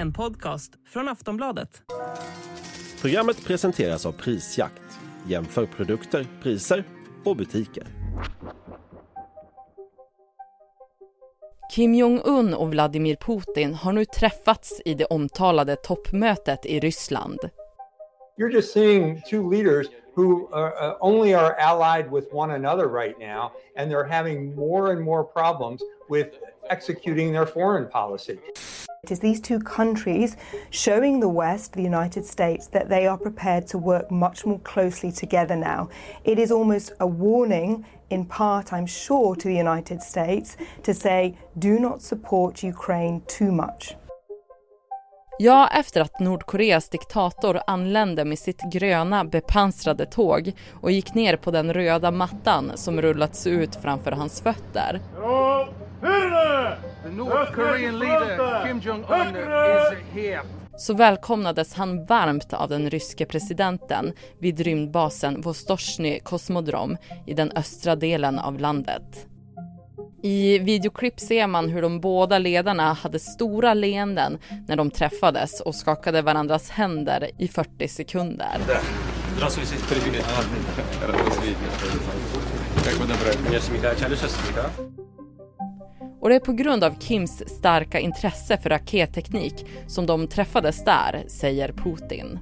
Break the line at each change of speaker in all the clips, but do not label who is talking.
En podcast från Aftonbladet.
Programmet presenteras av Prisjakt. Jämför produkter, priser och butiker.
Kim Jong-Un och Vladimir Putin har nu träffats i det omtalade toppmötet i Ryssland.
You're just seeing two leaders who are, uh, only are allied with one another right now, and they're having more and more problems with executing their foreign policy.
It is these two countries showing the West, the United States, that they are prepared to work much more closely together now. It is almost a warning, in part, I'm sure, to the United States to say, do not support Ukraine too much.
Ja, efter att Nordkoreas diktator anlände med sitt gröna bepansrade tåg och gick ner på den röda mattan som rullats ut framför hans fötter. Så välkomnades han varmt av den ryske presidenten vid rymdbasen Vostochny Kosmodrom i den östra delen av landet. I videoklipp ser man hur de båda ledarna hade stora leenden när de träffades och skakade varandras händer i 40 sekunder. Och det är på grund av Kims starka intresse för raketteknik som de träffades där, säger Putin.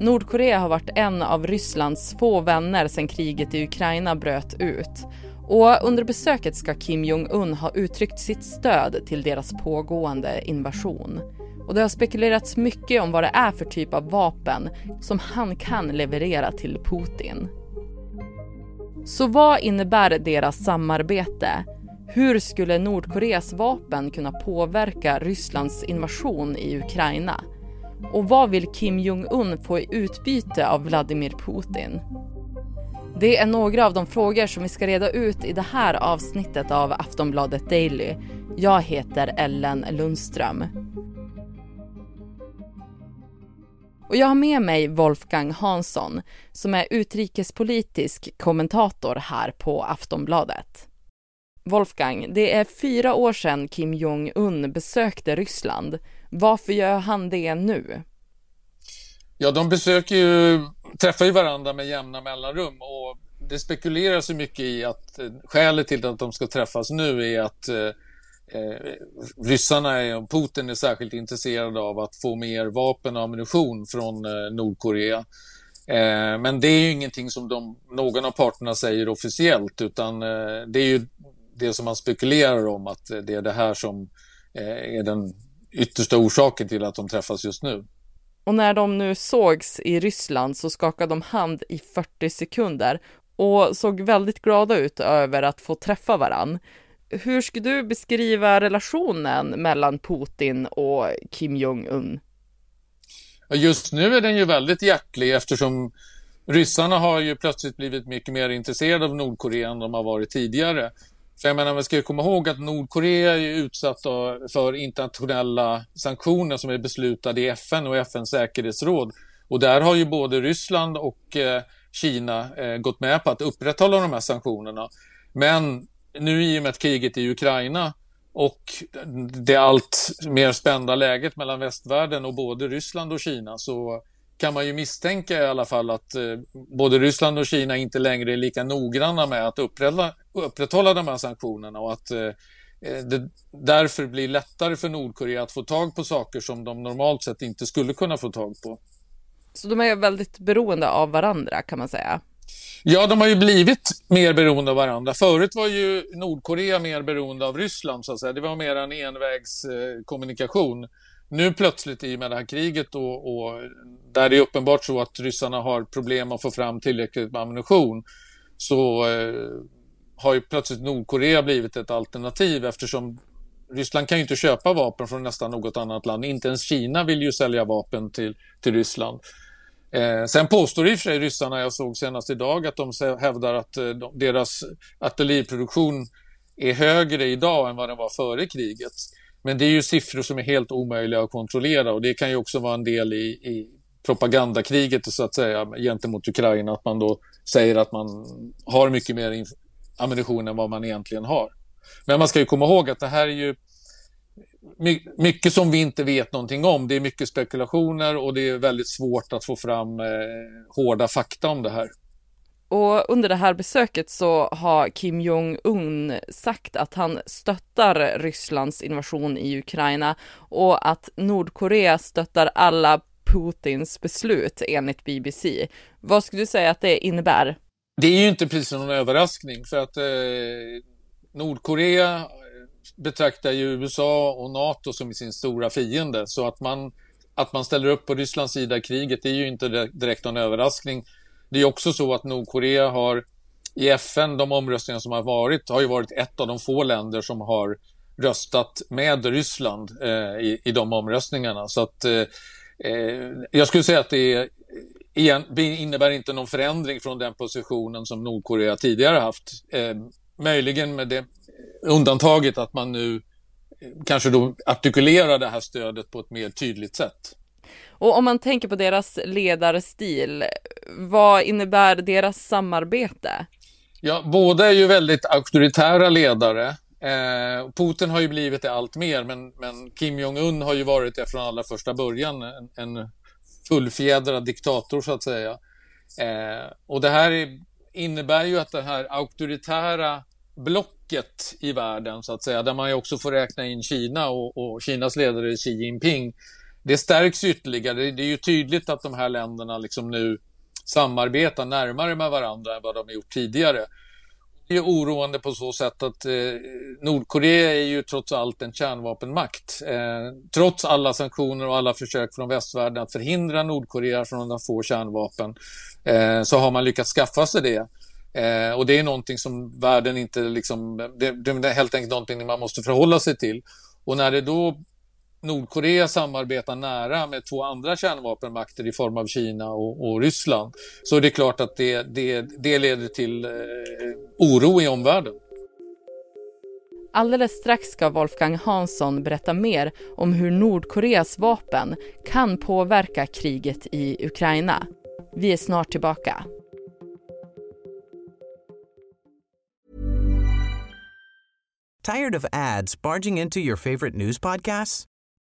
Nordkorea har varit en av Rysslands få vänner sedan kriget i Ukraina bröt ut. Och under besöket ska Kim Jong-Un ha uttryckt sitt stöd till deras pågående invasion. Och det har spekulerats mycket om vad det är för typ av vapen som han kan leverera till Putin. Så vad innebär deras samarbete? Hur skulle Nordkoreas vapen kunna påverka Rysslands invasion i Ukraina? Och vad vill Kim Jong-Un få i utbyte av Vladimir Putin? Det är några av de frågor som vi ska reda ut i det här avsnittet av Aftonbladet Daily. Jag heter Ellen Lundström. Och jag har med mig Wolfgang Hansson som är utrikespolitisk kommentator här på Aftonbladet. Wolfgang, det är fyra år sedan Kim Jong-Un besökte Ryssland. Varför gör han det nu?
Ja, de besöker ju, träffar ju varandra med jämna mellanrum och det spekuleras ju mycket i att eh, skälet till att de ska träffas nu är att eh, eh ryssarna och Putin är särskilt intresserade av att få mer vapen och ammunition från eh, Nordkorea. Eh, men det är ju ingenting som de, någon av parterna säger officiellt utan eh, det är ju det som man spekulerar om att det är det här som eh, är den yttersta orsaken till att de träffas just nu.
Och när de nu sågs i Ryssland så skakade de hand i 40 sekunder och såg väldigt glada ut över att få träffa varann. Hur skulle du beskriva relationen mellan Putin och Kim Jong-Un?
Just nu är den ju väldigt hjärtlig eftersom ryssarna har ju plötsligt blivit mycket mer intresserade av Nordkorea än de har varit tidigare. För jag menar, man ska ju komma ihåg att Nordkorea är utsatt för internationella sanktioner som är beslutade i FN och FNs säkerhetsråd. Och där har ju både Ryssland och eh, Kina eh, gått med på att upprätthålla de här sanktionerna. Men nu i och med att kriget i Ukraina och det allt mer spända läget mellan västvärlden och både Ryssland och Kina så kan man ju misstänka i alla fall att eh, både Ryssland och Kina inte längre är lika noggranna med att upprätthålla, upprätthålla de här sanktionerna och att eh, det därför blir lättare för Nordkorea att få tag på saker som de normalt sett inte skulle kunna få tag på.
Så de är väldigt beroende av varandra kan man säga?
Ja, de har ju blivit mer beroende av varandra. Förut var ju Nordkorea mer beroende av Ryssland, så att säga. Det var mer en envägskommunikation. Eh, nu plötsligt i och med det här kriget och, och, där det är uppenbart så att ryssarna har problem att få fram tillräckligt med ammunition så eh, har ju plötsligt Nordkorea blivit ett alternativ eftersom Ryssland kan ju inte köpa vapen från nästan något annat land. Inte ens Kina vill ju sälja vapen till, till Ryssland. Eh, sen påstår i och för sig ryssarna, jag såg senast idag, att de hävdar att eh, de, deras artilleriproduktion är högre idag än vad den var före kriget. Men det är ju siffror som är helt omöjliga att kontrollera och det kan ju också vara en del i, i propagandakriget så att säga gentemot Ukraina, att man då säger att man har mycket mer ammunition än vad man egentligen har. Men man ska ju komma ihåg att det här är ju mycket som vi inte vet någonting om. Det är mycket spekulationer och det är väldigt svårt att få fram eh, hårda fakta om det här.
Och under det här besöket så har Kim Jong-Un sagt att han stöttar Rysslands invasion i Ukraina och att Nordkorea stöttar alla Putins beslut enligt BBC. Vad skulle du säga att det innebär?
Det är ju inte precis någon överraskning för att eh, Nordkorea eh, betraktar ju USA och NATO som sin stora fiende så att man, att man ställer upp på Rysslands sida i kriget det är ju inte direkt någon överraskning. Det är också så att Nordkorea har i FN, de omröstningar som har varit, har ju varit ett av de få länder som har röstat med Ryssland eh, i, i de omröstningarna. Så att eh, eh jag skulle säga att det är igen, innebär inte någon förändring från den positionen som Nordkorea tidigare haft. Eh, möjligen med det undantaget att man nu eh, kanske då artikulerar det här stödet på ett mer tydligt sätt.
Och om man tänker på deras ledarstil, vad innebär deras samarbete?
Ja, båda är ju väldigt auktoritära ledare. Eh, Putin har ju blivit det allt mer, men, men Kim Jong-Un har ju varit det från allra första början, en, en fullfjädrad diktator så att säga. Eh, och det här är, innebär ju att det här auktoritära blocket i världen så att säga, där man ju också får räkna in Kina och, och Kinas ledare Xi Jinping, det stärks ytterligare. Det är ju tydligt att de här länderna liksom nu samarbetar närmare med varandra än vad de har gjort tidigare. Det är oroande på så sätt att eh, Nordkorea är ju trots allt en kärnvapenmakt. Eh, trots alla sanktioner och alla försök från västvärlden att förhindra Nordkorea från att få kärnvapen eh, så har man lyckats skaffa sig det. Eh, och det är någonting som världen inte liksom, det, det, är helt enkelt någonting man måste förhålla sig till. Och när det då Nordkorea samarbetar nära med två andra kärnvapenmakter i form av Kina och, och Ryssland så är det klart att det, det, det leder till eh, oro i omvärlden.
Alldeles strax ska Wolfgang Hansson berätta mer om hur Nordkoreas vapen kan påverka kriget i Ukraina. Vi är snart tillbaka.
Tired of ads barging into your favorite news podcasts?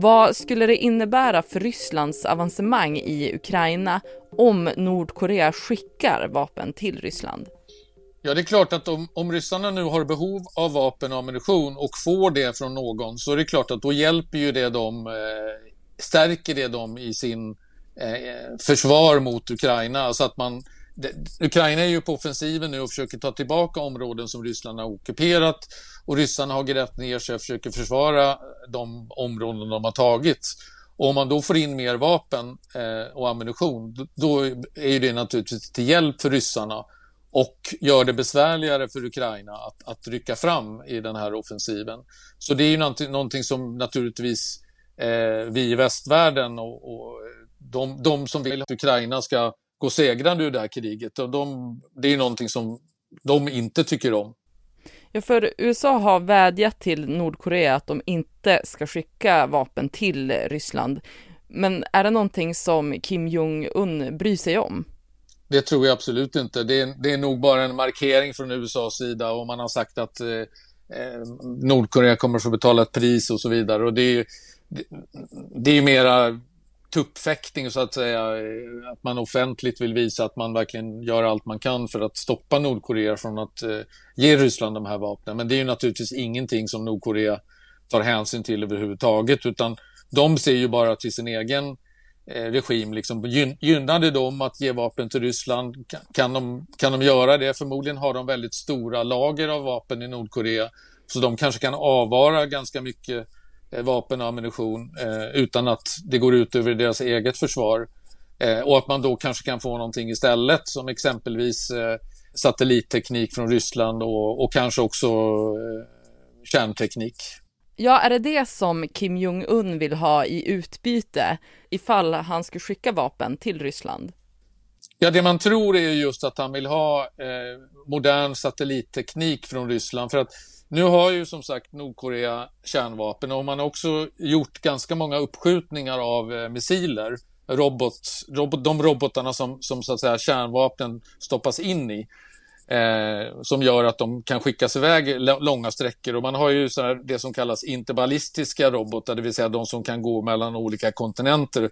Vad skulle det innebära för Rysslands avancemang i Ukraina om Nordkorea skickar vapen till Ryssland?
Ja, det är klart att om, om ryssarna nu har behov av vapen och ammunition och får det från någon så är det klart att då hjälper ju det dem, eh, stärker det dem i sin eh, försvar mot Ukraina. Alltså att man, det, Ukraina är ju på offensiven nu och försöker ta tillbaka områden som Ryssland har ockuperat och ryssarna har grävt ner sig och försöker försvara de områden de har tagit. Och om man då får in mer vapen eh, och ammunition, då är det naturligtvis till hjälp för ryssarna och gör det besvärligare för Ukraina att, att rycka fram i den här offensiven. Så det är ju någonting, någonting som naturligtvis eh, vi i västvärlden och, och de, de, som vill att Ukraina ska gå segrande ur det här kriget, och de, det är någonting som de inte tycker om.
Ja, för USA har vädjat till Nordkorea att de inte ska skicka vapen till Ryssland. Men är det någonting som Kim Jong-Un bryr sig om?
Det tror jag absolut inte. Det är, det är nog bara en markering från USAs sida och man har sagt att eh, eh Nordkorea kommer att få betala ett pris och så vidare. Och det är, det, det är mera tuppfäktning så att säga. Att man offentligt vill visa att man verkligen gör allt man kan för att stoppa Nordkorea från att eh, ge Ryssland de här vapnen. Men det är ju naturligtvis ingenting som Nordkorea tar hänsyn till överhuvudtaget utan de ser ju bara till sin egen eh, regim. Liksom, gynnar det dem att ge vapen till Ryssland? Kan de, kan de göra det? Förmodligen har de väldigt stora lager av vapen i Nordkorea så de kanske kan avvara ganska mycket Eh, vapen och ammunition eh, utan att det går ut över deras eget försvar. Eh, och att man då kanske kan få någonting istället som exempelvis satellitteknik från Ryssland och, och kanske också kärnteknik.
Ja, är det det som Kim Jong-Un vill ha i utbyte ifall han skulle skicka vapen till Ryssland?
Ja, det man tror är just att han vill ha eh, modern satellitteknik från Ryssland. För att nu har ju som sagt Nordkorea kärnvapen och man har också gjort ganska många uppskjutningar av eh, missiler. Robot, robot, de robotarna som, som så att säga kärnvapnen stoppas in i. Eh, som gör att de kan skickas iväg långa sträckor. Och man har ju så det som kallas interballistiska robotar, det vill säga de som kan gå mellan olika kontinenter.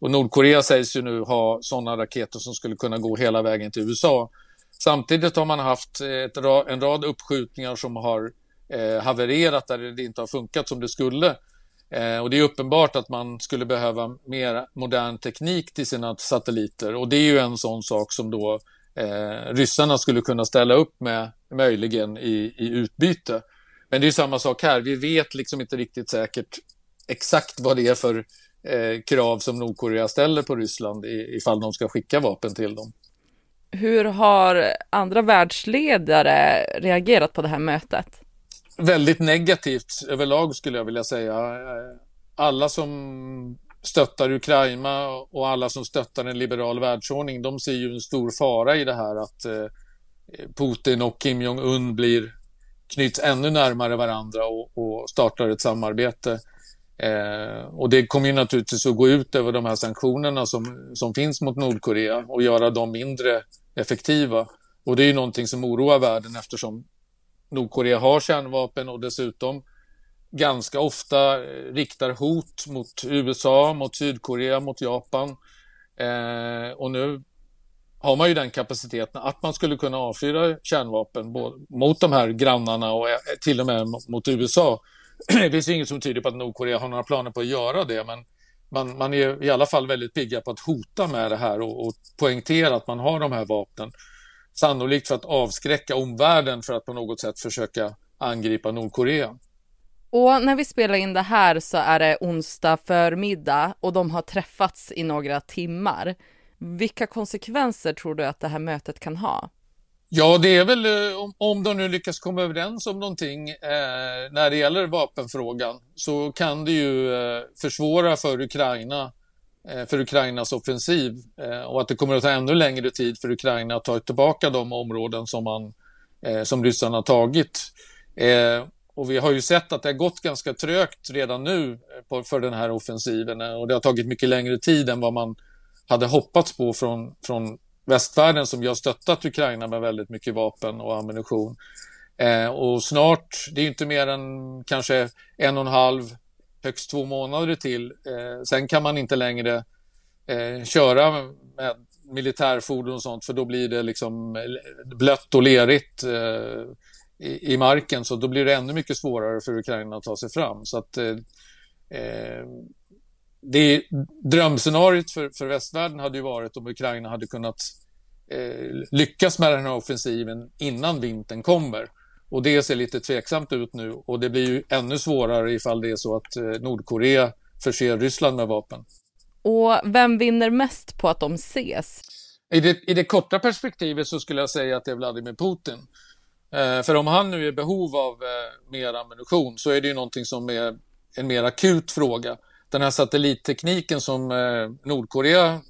Och Nordkorea sägs ju nu ha sådana raketer som skulle kunna gå hela vägen till USA. Samtidigt har man haft eh, ett, en rad uppskjutningar som har eh, havererat där det inte har funkat som det skulle. Eh, och det är uppenbart att man skulle behöva mer modern teknik till sina satelliter och det är ju en sån sak som då eh, ryssarna skulle kunna ställa upp med möjligen i, i utbyte. Men det är samma sak här, vi vet liksom inte riktigt säkert exakt vad det är för eh, krav som Nordkorea ställer på Ryssland ifall de ska skicka vapen till dem.
Hur har andra världsledare reagerat på det här mötet?
Väldigt negativt överlag skulle jag vilja säga. Alla som stöttar Ukraina och alla som stöttar en liberal världsordning, de ser ju en stor fara i det här att eh, Putin och Kim Jong-Un blir knyts ännu närmare varandra och, och startar ett samarbete. Eh, och det kommer ju naturligtvis att gå ut över de här sanktionerna som, som finns mot Nordkorea och göra dem mindre effektiva. Och det är ju någonting som oroar världen eftersom Nordkorea har kärnvapen och dessutom ganska ofta eh, riktar hot mot USA, mot Sydkorea, mot Japan. Eh, och nu har man ju den kapaciteten att man skulle kunna avfyra kärnvapen mot de här grannarna och eh, till och med mot USA. Det finns inget som tyder på att Nordkorea har några planer på att göra det, men man, man är i alla fall väldigt pigga på att hota med det här och, och poängtera att man har de här vapnen. Sannolikt för att avskräcka omvärlden för att på något sätt försöka angripa Nordkorea.
Och när vi spelar in det här så är det onsdag förmiddag och de har träffats i några timmar. Vilka konsekvenser tror du att det här mötet kan ha?
Ja, det är väl eh, om, om de nu lyckas komma överens om någonting eh, när det gäller vapenfrågan så kan det ju eh, försvåra för Ukraina eh, för Ukrainas offensiv eh, och att det kommer att ta ännu längre tid för Ukraina att ta tillbaka de områden som, man, eh, som ryssarna har tagit. Eh, och vi har ju sett att det har gått ganska trögt redan nu eh, på, för den här offensiven och det har tagit mycket längre tid än vad man hade hoppats på från, från västvärlden som ju har stöttat Ukraina med väldigt mycket vapen och ammunition. Eh, och snart, det är inte mer än kanske en och en halv, högst två månader till. Eh, sen kan man inte längre eh, köra med militärfordon och sånt för då blir det liksom blött och lerigt eh, i, i, marken så då blir det ännu mycket svårare för Ukraina att ta sig fram. Så att eh, eh det drömscenariot för, för västvärlden hade ju varit om Ukraina hade kunnat eh, lyckas med den här offensiven innan vintern kommer. Och det ser lite tveksamt ut nu och det blir ju ännu svårare ifall det är så att eh, Nordkorea förser Ryssland med vapen.
Och vem vinner mest på att de ses?
I det, I det korta perspektivet så skulle jag säga att det är Vladimir Putin. Eh, för om han nu är i behov av eh, mer ammunition så är det ju någonting som är en mer akut fråga. Den här satellittekniken som eh, Nordkorea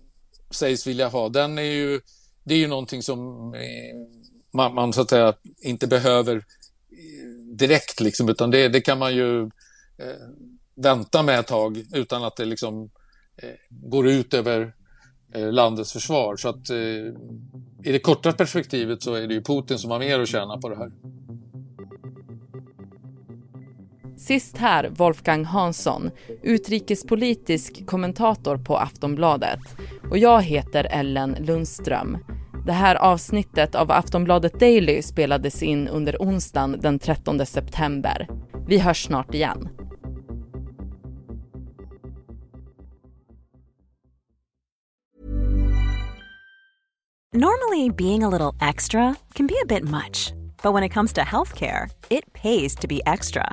sägs vilja ha, den är ju, det är ju någonting som eh, man, man så att säga inte behöver eh, direkt liksom, utan det, det kan man ju eh, vänta med ett tag utan att det liksom eh, går ut över eh, landets försvar. Så att eh, i det korta perspektivet så är det ju Putin som har mer att tjäna på det här.
Sist här Wolfgang Hansson, utrikespolitisk kommentator på Aftonbladet. Och jag heter Ellen Lundström. Det här avsnittet av Aftonbladet Daily spelades in under onsdagen den 13 september. Vi hörs snart igen.
Normally being a little extra can be a bit much. But when it comes to healthcare, it pays to be extra.